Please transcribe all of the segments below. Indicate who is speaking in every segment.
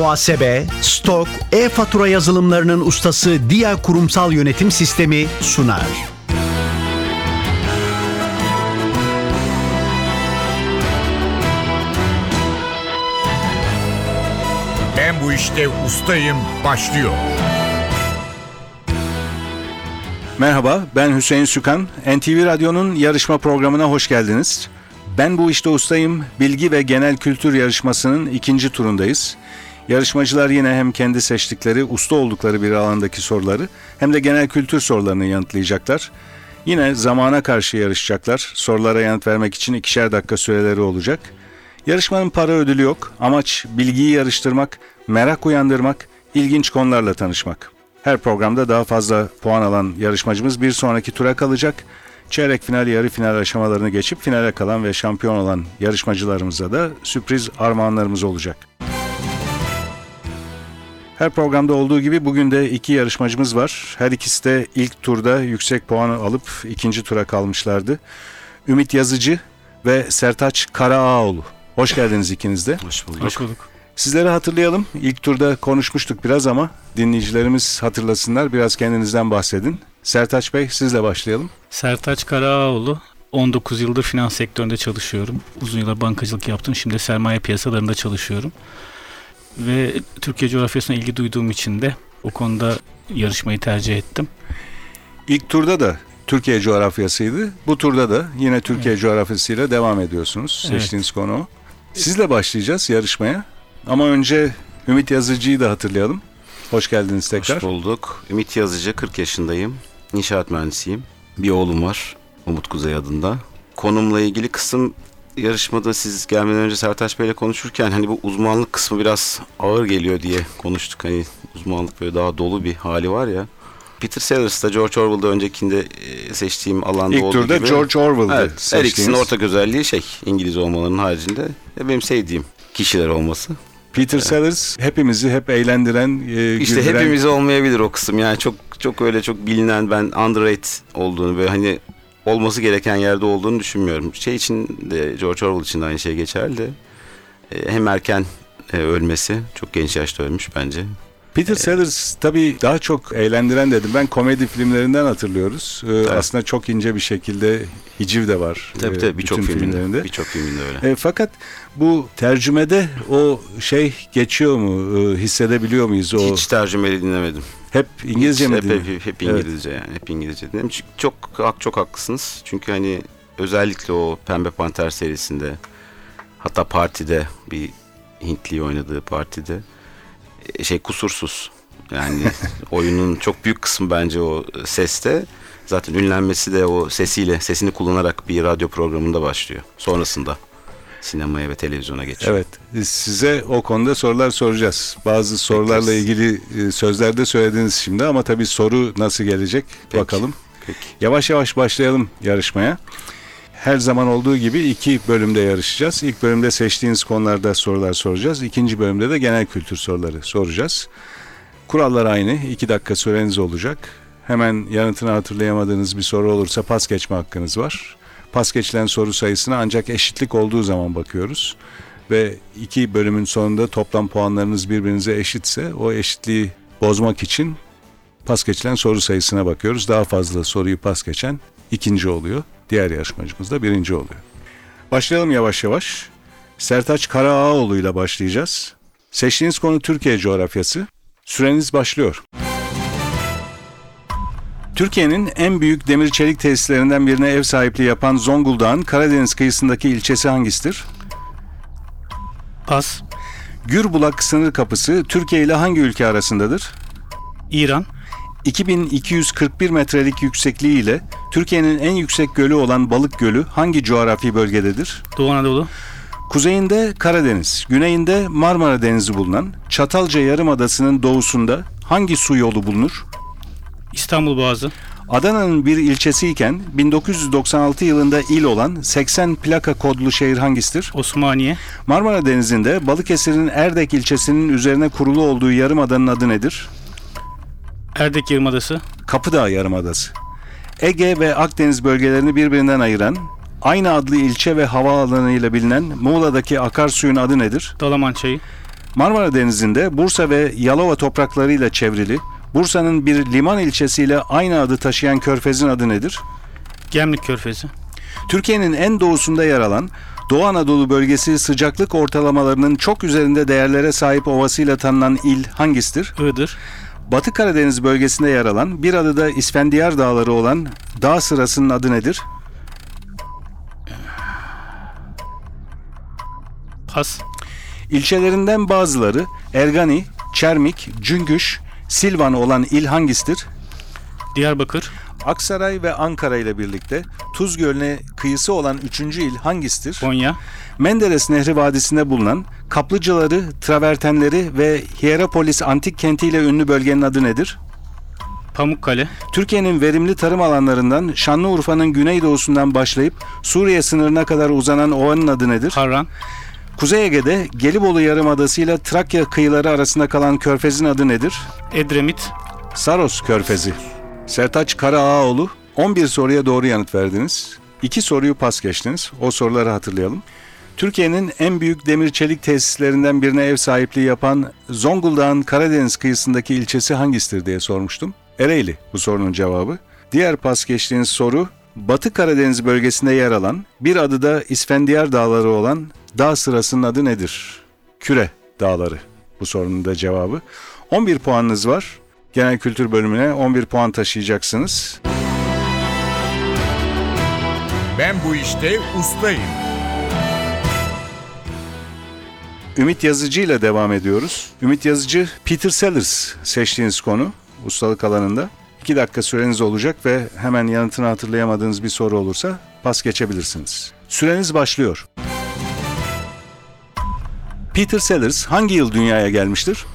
Speaker 1: muhasebe, stok, e-fatura yazılımlarının ustası Dia Kurumsal Yönetim Sistemi sunar.
Speaker 2: Ben bu işte ustayım başlıyor.
Speaker 3: Merhaba, ben Hüseyin Sükan. NTV Radyo'nun yarışma programına hoş geldiniz. Ben bu işte ustayım. Bilgi ve genel kültür yarışmasının ikinci turundayız. Yarışmacılar yine hem kendi seçtikleri, usta oldukları bir alandaki soruları hem de genel kültür sorularını yanıtlayacaklar. Yine zamana karşı yarışacaklar. Sorulara yanıt vermek için ikişer dakika süreleri olacak. Yarışmanın para ödülü yok. Amaç bilgiyi yarıştırmak, merak uyandırmak, ilginç konularla tanışmak. Her programda daha fazla puan alan yarışmacımız bir sonraki tura kalacak. Çeyrek final, yarı final aşamalarını geçip finale kalan ve şampiyon olan yarışmacılarımıza da sürpriz armağanlarımız olacak. Her programda olduğu gibi bugün de iki yarışmacımız var. Her ikisi de ilk turda yüksek puanı alıp ikinci tura kalmışlardı. Ümit Yazıcı ve Sertaç Karaağoğlu. Hoş geldiniz ikiniz de.
Speaker 4: Hoş bulduk.
Speaker 5: Hoş bulduk.
Speaker 3: Sizleri hatırlayalım. İlk turda konuşmuştuk biraz ama dinleyicilerimiz hatırlasınlar. Biraz kendinizden bahsedin. Sertaç Bey sizle başlayalım.
Speaker 5: Sertaç Karaağoğlu. 19 yıldır finans sektöründe çalışıyorum. Uzun yıllar bankacılık yaptım. Şimdi sermaye piyasalarında çalışıyorum. Ve Türkiye coğrafyasına ilgi duyduğum için de o konuda yarışmayı tercih ettim.
Speaker 3: İlk turda da Türkiye coğrafyasıydı. Bu turda da yine Türkiye coğrafyasıyla devam ediyorsunuz.
Speaker 5: Evet.
Speaker 3: Seçtiğiniz konu. Sizle başlayacağız yarışmaya. Ama önce Ümit Yazıcı'yı da hatırlayalım. Hoş geldiniz tekrar.
Speaker 4: Hoş bulduk. Ümit Yazıcı, 40 yaşındayım. İnşaat mühendisiyim. Bir oğlum var. Umut Kuzey adında. Konumla ilgili kısım yarışmada siz gelmeden önce Sertaç Bey'le konuşurken hani bu uzmanlık kısmı biraz ağır geliyor diye konuştuk. Hani uzmanlık böyle daha dolu bir hali var ya. Peter Sellers da George Orwell'da öncekinde e, seçtiğim alanda
Speaker 3: İlk
Speaker 4: olduğu
Speaker 3: turda
Speaker 4: gibi.
Speaker 3: George Orwell'dı
Speaker 4: Evet, her
Speaker 3: seçtiğiniz.
Speaker 4: ikisinin ortak özelliği şey İngiliz olmalarının haricinde e, benim sevdiğim kişiler olması.
Speaker 3: Peter Sellers hepimizi hep eğlendiren, e,
Speaker 4: İşte
Speaker 3: güldüren-
Speaker 4: hepimize olmayabilir o kısım. Yani çok çok öyle çok bilinen ben underrated olduğunu böyle hani olması gereken yerde olduğunu düşünmüyorum. Şey için de George Orwell için de aynı şey geçerli. de, e, Hem erken e, ölmesi çok genç yaşta ölmüş bence.
Speaker 3: Peter Sellers tabii daha çok eğlendiren dedim. Ben komedi filmlerinden hatırlıyoruz. Ee, Aslında çok ince bir şekilde hiciv de var.
Speaker 4: Tabii
Speaker 3: e,
Speaker 4: tabii birçok
Speaker 3: filmlerinde.
Speaker 4: Birçok filminde öyle.
Speaker 3: E, fakat bu tercümede o şey geçiyor mu? E, hissedebiliyor muyuz? O
Speaker 4: Hiç tercümeli dinlemedim.
Speaker 3: Hep İngilizce
Speaker 4: Hiç,
Speaker 3: mi?
Speaker 4: hep, hep, hep
Speaker 3: Evet.
Speaker 4: İngilizce yani. Hep İngilizce dinledim. Çünkü çok çok haklısınız. Çünkü hani özellikle o Pembe Panter serisinde hatta partide bir Hintli oynadığı partide e, şey kusursuz. Yani oyunun çok büyük kısmı bence o seste. Zaten ünlenmesi de o sesiyle, sesini kullanarak bir radyo programında başlıyor. Sonrasında sinemaya ve televizyona geçiyor.
Speaker 3: Evet. Size o konuda sorular soracağız. Bazı sorularla
Speaker 4: Bekleriz.
Speaker 3: ilgili e, sözler de söylediniz şimdi ama tabii soru nasıl gelecek
Speaker 4: Peki.
Speaker 3: bakalım.
Speaker 4: Peki.
Speaker 3: Yavaş yavaş başlayalım yarışmaya. Her zaman olduğu gibi iki bölümde yarışacağız. İlk bölümde seçtiğiniz konularda sorular soracağız. İkinci bölümde de genel kültür soruları soracağız. Kurallar aynı. İki dakika süreniz olacak. Hemen yanıtını hatırlayamadığınız bir soru olursa pas geçme hakkınız var. Pas geçilen soru sayısına ancak eşitlik olduğu zaman bakıyoruz. Ve iki bölümün sonunda toplam puanlarınız birbirinize eşitse o eşitliği bozmak için pas geçilen soru sayısına bakıyoruz. Daha fazla soruyu pas geçen ikinci oluyor. Diğer yarışmacımız da birinci oluyor. Başlayalım yavaş yavaş. Sertaç Karaağoğlu ile başlayacağız. Seçtiğiniz konu Türkiye coğrafyası. Süreniz başlıyor. Türkiye'nin en büyük demir çelik tesislerinden birine ev sahipliği yapan Zonguldak'ın Karadeniz kıyısındaki ilçesi hangisidir?
Speaker 5: Pas.
Speaker 3: Gürbulak sınır kapısı Türkiye ile hangi ülke arasındadır?
Speaker 5: İran.
Speaker 3: 2241 metrelik yüksekliği ile Türkiye'nin en yüksek gölü olan Balık Gölü hangi coğrafi bölgededir?
Speaker 5: Doğu Anadolu.
Speaker 3: Kuzeyinde Karadeniz, güneyinde Marmara Denizi bulunan Çatalca Yarımadası'nın doğusunda hangi su yolu bulunur?
Speaker 5: İstanbul Boğazı.
Speaker 3: Adana'nın bir ilçesiyken 1996 yılında il olan 80 plaka kodlu şehir hangisidir?
Speaker 5: Osmaniye.
Speaker 3: Marmara Denizi'nde Balıkesir'in Erdek ilçesinin üzerine kurulu olduğu yarımadanın adı nedir?
Speaker 5: Erdek Yarımadası.
Speaker 3: Kapıdağ Yarımadası. Ege ve Akdeniz bölgelerini birbirinden ayıran, aynı adlı ilçe ve havaalanı ile bilinen Muğla'daki akarsuyun adı nedir?
Speaker 5: Dalaman Çayı.
Speaker 3: Marmara Denizi'nde Bursa ve Yalova topraklarıyla çevrili, Bursa'nın bir liman ilçesiyle aynı adı taşıyan körfezin adı nedir?
Speaker 5: Gemlik Körfezi.
Speaker 3: Türkiye'nin en doğusunda yer alan Doğu Anadolu bölgesi sıcaklık ortalamalarının çok üzerinde değerlere sahip ovasıyla tanınan il hangisidir?
Speaker 5: Iğdır.
Speaker 3: Batı Karadeniz bölgesinde yer alan bir adı da İsfendiyar Dağları olan dağ sırasının adı nedir?
Speaker 5: Pas.
Speaker 3: İlçelerinden bazıları Ergani, Çermik, Cüngüş, Silvan olan il hangisidir?
Speaker 5: Diyarbakır.
Speaker 3: Aksaray ve Ankara ile birlikte Tuz Gölü'ne kıyısı olan üçüncü il hangisidir?
Speaker 5: Konya.
Speaker 3: Menderes Nehri Vadisi'nde bulunan kaplıcaları, travertenleri ve Hierapolis antik kentiyle ünlü bölgenin adı nedir?
Speaker 5: Pamukkale.
Speaker 3: Türkiye'nin verimli tarım alanlarından Şanlıurfa'nın güneydoğusundan başlayıp Suriye sınırına kadar uzanan ovanın adı nedir?
Speaker 5: Harran.
Speaker 3: Kuzey Ege'de Gelibolu Yarımadası ile Trakya kıyıları arasında kalan körfezin adı nedir?
Speaker 5: Edremit.
Speaker 3: Saros Körfezi. Sertaç Karaağaoğlu 11 soruya doğru yanıt verdiniz. 2 soruyu pas geçtiniz. O soruları hatırlayalım. Türkiye'nin en büyük demir çelik tesislerinden birine ev sahipliği yapan Zonguldak'ın Karadeniz kıyısındaki ilçesi hangisidir diye sormuştum. Ereğli bu sorunun cevabı. Diğer pas geçtiğiniz soru Batı Karadeniz bölgesinde yer alan bir adı da İsfendiyar Dağları olan dağ sırasının adı nedir? Küre Dağları bu sorunun da cevabı. 11 puanınız var. Genel kültür bölümüne 11 puan taşıyacaksınız.
Speaker 2: Ben bu işte ustayım.
Speaker 3: Ümit Yazıcı ile devam ediyoruz. Ümit Yazıcı, Peter Sellers seçtiğiniz konu ustalık alanında. 2 dakika süreniz olacak ve hemen yanıtını hatırlayamadığınız bir soru olursa pas geçebilirsiniz. Süreniz başlıyor. Peter Sellers hangi yıl dünyaya gelmiştir?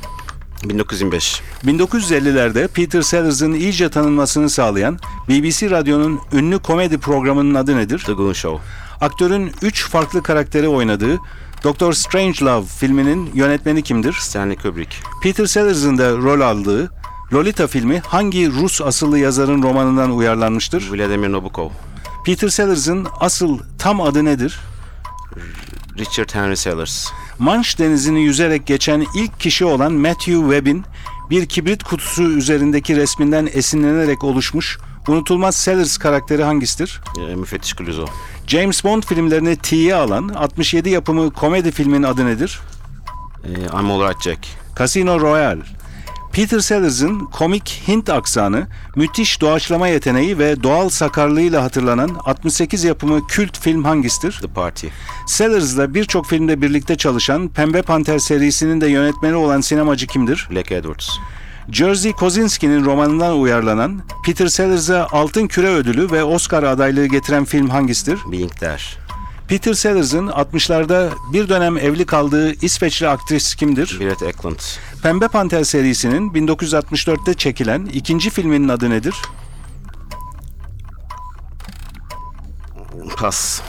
Speaker 4: 1925.
Speaker 3: 1950'lerde Peter Sellers'ın iyice tanınmasını sağlayan BBC Radyo'nun ünlü komedi programının adı nedir?
Speaker 4: The Goon Show.
Speaker 3: Aktörün 3 farklı karakteri oynadığı Doctor Strangelove filminin yönetmeni kimdir?
Speaker 4: Stanley Kubrick.
Speaker 3: Peter Sellers'ın da rol aldığı Lolita filmi hangi Rus asıllı yazarın romanından uyarlanmıştır?
Speaker 4: Vladimir Nabokov.
Speaker 3: Peter Sellers'ın asıl tam adı nedir?
Speaker 4: Richard Henry Sellers.
Speaker 3: Manş denizini yüzerek geçen ilk kişi olan Matthew Webb'in bir kibrit kutusu üzerindeki resminden esinlenerek oluşmuş unutulmaz Sellers karakteri hangisidir?
Speaker 4: E, Müfettiş Clouseau.
Speaker 3: James Bond filmlerini T'ye alan 67 yapımı komedi filmin adı nedir?
Speaker 4: E, I'm Alright Jack.
Speaker 3: Casino Royale. Peter Sellers'ın komik Hint aksanı, müthiş doğaçlama yeteneği ve doğal sakarlığıyla hatırlanan 68 yapımı kült film hangisidir?
Speaker 4: The Party.
Speaker 3: Sellers'la birçok filmde birlikte çalışan Pembe Panter serisinin de yönetmeni olan sinemacı kimdir?
Speaker 4: Black Edwards.
Speaker 3: Jerzy Kosinski'nin romanından uyarlanan Peter Sellers'a Altın Küre Ödülü ve Oscar adaylığı getiren film hangisidir?
Speaker 4: Being There.
Speaker 3: Peter Sellers'ın 60'larda bir dönem evli kaldığı İsveçli aktris kimdir?
Speaker 4: Birret Eklund.
Speaker 3: Pembe Panter serisinin 1964'te çekilen ikinci filminin adı nedir?
Speaker 4: Pas.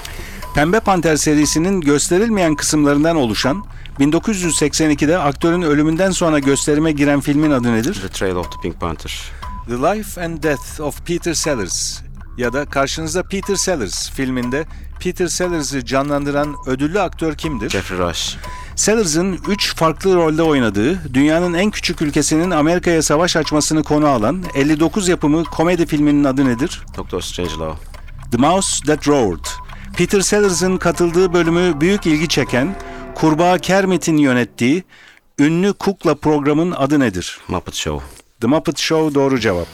Speaker 3: Pembe Panter serisinin gösterilmeyen kısımlarından oluşan 1982'de aktörün ölümünden sonra gösterime giren filmin adı nedir?
Speaker 4: The Trail of the Pink Panther.
Speaker 3: The Life and Death of Peter Sellers ya da karşınızda Peter Sellers filminde Peter Sellers'ı canlandıran ödüllü aktör kimdir?
Speaker 4: Jeffrey Rush.
Speaker 3: Sellers'ın 3 farklı rolde oynadığı, dünyanın en küçük ülkesinin Amerika'ya savaş açmasını konu alan 59 yapımı komedi filminin adı nedir?
Speaker 4: Doctor Strangelove.
Speaker 3: The Mouse That Roared. Peter Sellers'ın katıldığı bölümü büyük ilgi çeken, Kurbağa Kermit'in yönettiği ünlü kukla programın adı nedir?
Speaker 4: Muppet Show.
Speaker 3: The Muppet Show doğru cevap.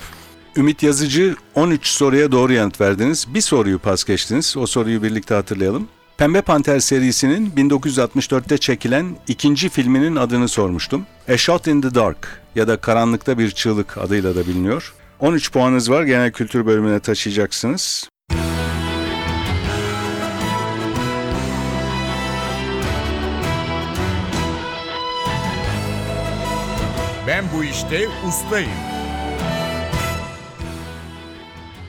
Speaker 3: Ümit Yazıcı 13 soruya doğru yanıt verdiniz. Bir soruyu pas geçtiniz. O soruyu birlikte hatırlayalım. Pembe Panter serisinin 1964'te çekilen ikinci filminin adını sormuştum. A Shot in the Dark ya da Karanlıkta Bir Çığlık adıyla da biliniyor. 13 puanınız var. Genel kültür bölümüne taşıyacaksınız.
Speaker 2: Ben bu işte ustayım.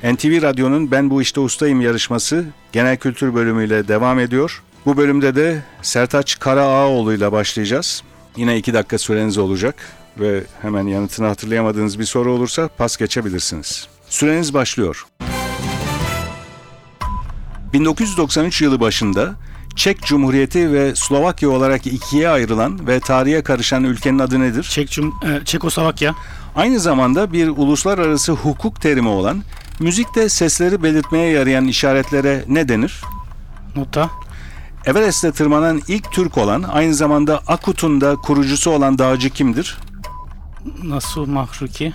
Speaker 3: NTV Radyo'nun Ben Bu İşte Ustayım yarışması genel kültür bölümüyle devam ediyor. Bu bölümde de Sertaç Karaağaoğlu ile başlayacağız. Yine iki dakika süreniz olacak ve hemen yanıtını hatırlayamadığınız bir soru olursa pas geçebilirsiniz. Süreniz başlıyor. 1993 yılı başında Çek Cumhuriyeti ve Slovakya olarak ikiye ayrılan ve tarihe karışan ülkenin adı nedir?
Speaker 5: Çek Cum e, Çekoslovakya.
Speaker 3: Aynı zamanda bir uluslararası hukuk terimi olan, müzikte sesleri belirtmeye yarayan işaretlere ne denir?
Speaker 5: Nota.
Speaker 3: Everest'e tırmanan ilk Türk olan, aynı zamanda Akut'un da kurucusu olan dağcı kimdir?
Speaker 5: Nasuh Mahruki.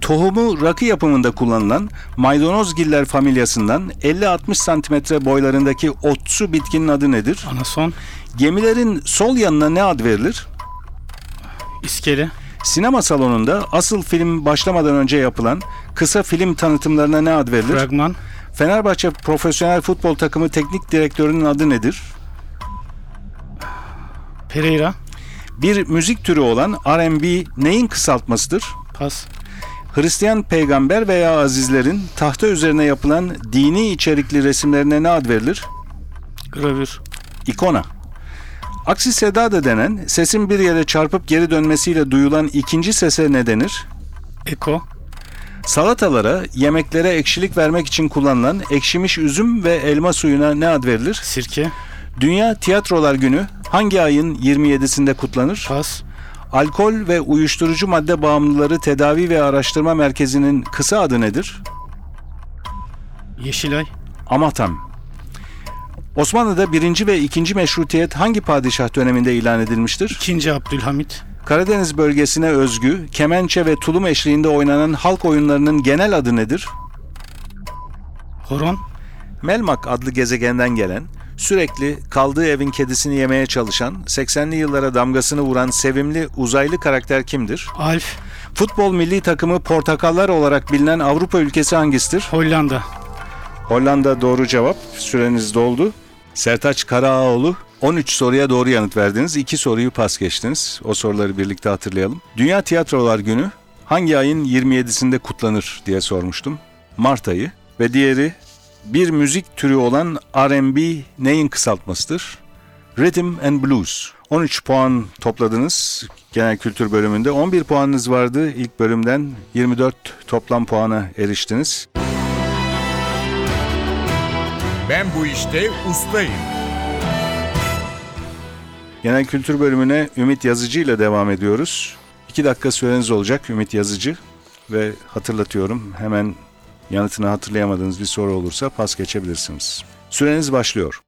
Speaker 3: Tohumu rakı yapımında kullanılan maydanozgiller familyasından 50-60 santimetre boylarındaki otsu bitkinin adı nedir?
Speaker 5: Anason.
Speaker 3: Gemilerin sol yanına ne ad verilir?
Speaker 5: İskele.
Speaker 3: Sinema salonunda asıl film başlamadan önce yapılan kısa film tanıtımlarına ne ad verilir?
Speaker 5: Fragman.
Speaker 3: Fenerbahçe Profesyonel Futbol Takımı teknik direktörünün adı nedir?
Speaker 5: Pereira.
Speaker 3: Bir müzik türü olan R&B neyin kısaltmasıdır?
Speaker 5: Pas.
Speaker 3: Hristiyan peygamber veya azizlerin tahta üzerine yapılan dini içerikli resimlerine ne ad verilir?
Speaker 5: Gravür.
Speaker 3: İkona. Aksi seda da denen sesin bir yere çarpıp geri dönmesiyle duyulan ikinci sese ne denir?
Speaker 5: Eko.
Speaker 3: Salatalara, yemeklere ekşilik vermek için kullanılan ekşimiş üzüm ve elma suyuna ne ad verilir?
Speaker 5: Sirke.
Speaker 3: Dünya Tiyatrolar Günü hangi ayın 27'sinde kutlanır?
Speaker 5: Pas.
Speaker 3: Alkol ve uyuşturucu madde bağımlıları tedavi ve araştırma merkezinin kısa adı nedir?
Speaker 5: Yeşilay.
Speaker 3: Amatam. Osmanlı'da birinci ve ikinci meşrutiyet hangi padişah döneminde ilan edilmiştir?
Speaker 5: İkinci Abdülhamit.
Speaker 3: Karadeniz bölgesine özgü, kemençe ve tulum eşliğinde oynanan halk oyunlarının genel adı nedir?
Speaker 5: Horon.
Speaker 3: Melmak adlı gezegenden gelen, sürekli kaldığı evin kedisini yemeye çalışan, 80'li yıllara damgasını vuran sevimli uzaylı karakter kimdir?
Speaker 5: Alf.
Speaker 3: Futbol milli takımı Portakallar olarak bilinen Avrupa ülkesi hangisidir?
Speaker 5: Hollanda.
Speaker 3: Hollanda doğru cevap. Süreniz doldu. Sertaç Karaağoğlu 13 soruya doğru yanıt verdiniz. 2 soruyu pas geçtiniz. O soruları birlikte hatırlayalım. Dünya Tiyatrolar Günü hangi ayın 27'sinde kutlanır diye sormuştum. Mart ayı ve diğeri bir müzik türü olan R&B neyin kısaltmasıdır? Rhythm and Blues. 13 puan topladınız genel kültür bölümünde. 11 puanınız vardı ilk bölümden. 24 toplam puana eriştiniz.
Speaker 2: Ben bu işte ustayım.
Speaker 3: Genel kültür bölümüne Ümit Yazıcı ile devam ediyoruz. 2 dakika süreniz olacak Ümit Yazıcı ve hatırlatıyorum hemen yanıtını hatırlayamadığınız bir soru olursa pas geçebilirsiniz. Süreniz başlıyor.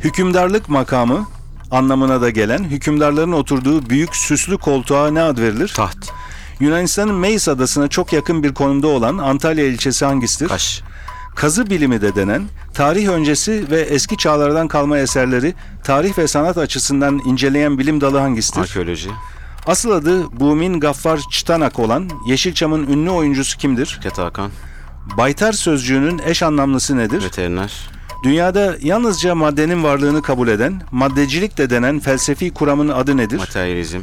Speaker 3: Hükümdarlık makamı anlamına da gelen hükümdarların oturduğu büyük süslü koltuğa ne ad verilir?
Speaker 4: Taht.
Speaker 3: Yunanistan'ın Meis adasına çok yakın bir konumda olan Antalya ilçesi hangisidir?
Speaker 4: Kaş.
Speaker 3: Kazı bilimi de denen, tarih öncesi ve eski çağlardan kalma eserleri tarih ve sanat açısından inceleyen bilim dalı hangisidir?
Speaker 4: Arkeoloji.
Speaker 3: Asıl adı Bumin Gaffar Çıtanak olan Yeşilçam'ın ünlü oyuncusu kimdir?
Speaker 4: Fikret Hakan.
Speaker 3: Baytar sözcüğünün eş anlamlısı nedir?
Speaker 4: Veteriner.
Speaker 3: Dünyada yalnızca maddenin varlığını kabul eden, maddecilik de denen felsefi kuramın adı nedir?
Speaker 4: Materyalizm.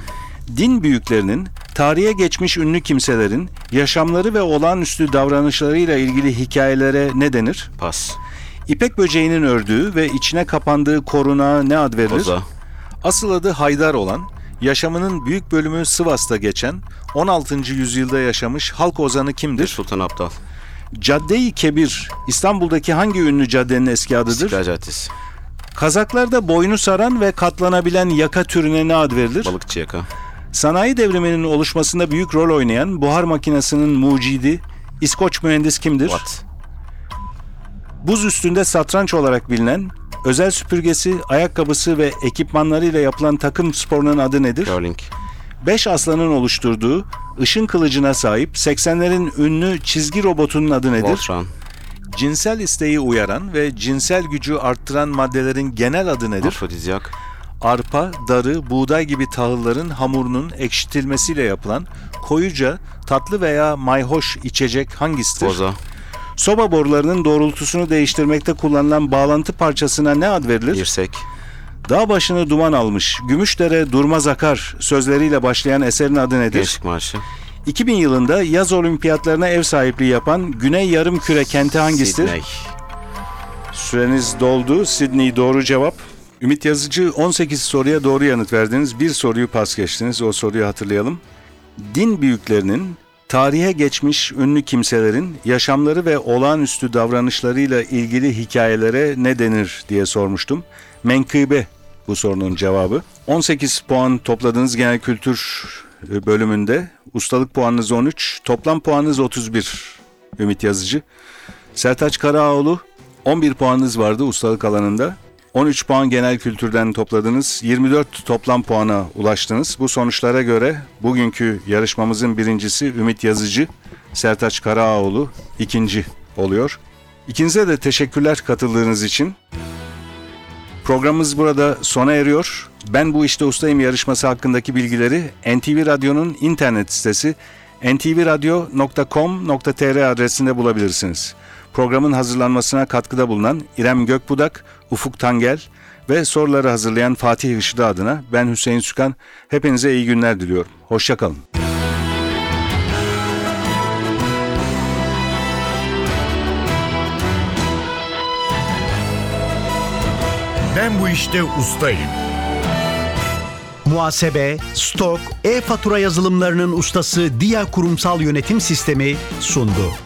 Speaker 3: Din büyüklerinin, tarihe geçmiş ünlü kimselerin yaşamları ve olağanüstü davranışlarıyla ilgili hikayelere ne denir?
Speaker 4: Pas.
Speaker 3: İpek böceğinin ördüğü ve içine kapandığı korunağa ne ad verilir?
Speaker 4: Koza.
Speaker 3: Asıl adı Haydar olan, yaşamının büyük bölümü Sivas'ta geçen, 16. yüzyılda yaşamış halk ozanı kimdir?
Speaker 4: Sultan Abdal.
Speaker 3: Cadde-i Kebir, İstanbul'daki hangi ünlü caddenin eski adıdır?
Speaker 4: İstiklal Caddesi.
Speaker 3: Kazaklarda boynu saran ve katlanabilen yaka türüne ne ad verilir?
Speaker 4: Balıkçı Yaka.
Speaker 3: Sanayi devriminin oluşmasında büyük rol oynayan buhar makinesinin mucidi, İskoç mühendis kimdir?
Speaker 4: Watt.
Speaker 3: Buz üstünde satranç olarak bilinen, özel süpürgesi, ayakkabısı ve ekipmanlarıyla yapılan takım sporunun adı nedir?
Speaker 4: Curling.
Speaker 3: Beş aslanın oluşturduğu, ışın kılıcına sahip 80'lerin ünlü çizgi robotunun adı nedir?
Speaker 4: Voltron.
Speaker 3: Cinsel isteği uyaran ve cinsel gücü arttıran maddelerin genel adı nedir?
Speaker 4: Afrodizyak.
Speaker 3: Arpa, darı, buğday gibi tahılların hamurunun ekşitilmesiyle yapılan koyuca, tatlı veya mayhoş içecek hangisidir?
Speaker 4: Boza.
Speaker 3: Soba borularının doğrultusunu değiştirmekte kullanılan bağlantı parçasına ne ad verilir?
Speaker 4: Dirsek.
Speaker 3: Dağ başını duman almış, Gümüşdere durmaz akar sözleriyle başlayan eserin adı nedir?
Speaker 4: Gençlik Marşı.
Speaker 3: 2000 yılında yaz olimpiyatlarına ev sahipliği yapan Güney Yarımküre kenti hangisidir?
Speaker 4: Sydney.
Speaker 3: Süreniz doldu. Sydney doğru cevap. Ümit Yazıcı 18 soruya doğru yanıt verdiniz. Bir soruyu pas geçtiniz. O soruyu hatırlayalım. Din büyüklerinin Tarihe geçmiş ünlü kimselerin yaşamları ve olağanüstü davranışlarıyla ilgili hikayelere ne denir diye sormuştum. Menkıbe bu sorunun cevabı. 18 puan topladığınız genel kültür e, bölümünde ustalık puanınız 13, toplam puanınız 31 Ümit Yazıcı. Sertaç Karaoğlu 11 puanınız vardı ustalık alanında. 13 puan genel kültürden topladınız. 24 toplam puana ulaştınız. Bu sonuçlara göre bugünkü yarışmamızın birincisi Ümit Yazıcı, Sertaç Karaoğlu ikinci oluyor. İkinize de teşekkürler katıldığınız için. Programımız burada sona eriyor. Ben bu işte ustayım yarışması hakkındaki bilgileri NTV Radyo'nun internet sitesi ntvradio.com.tr adresinde bulabilirsiniz. Programın hazırlanmasına katkıda bulunan İrem Gökbudak, Ufuk Tangel ve soruları hazırlayan Fatih Işıdı adına ben Hüseyin Sükan. Hepinize iyi günler diliyorum. Hoşçakalın.
Speaker 2: Ben bu işte ustayım.
Speaker 1: Muhasebe, stok, e-fatura yazılımlarının ustası Dia Kurumsal Yönetim Sistemi sundu.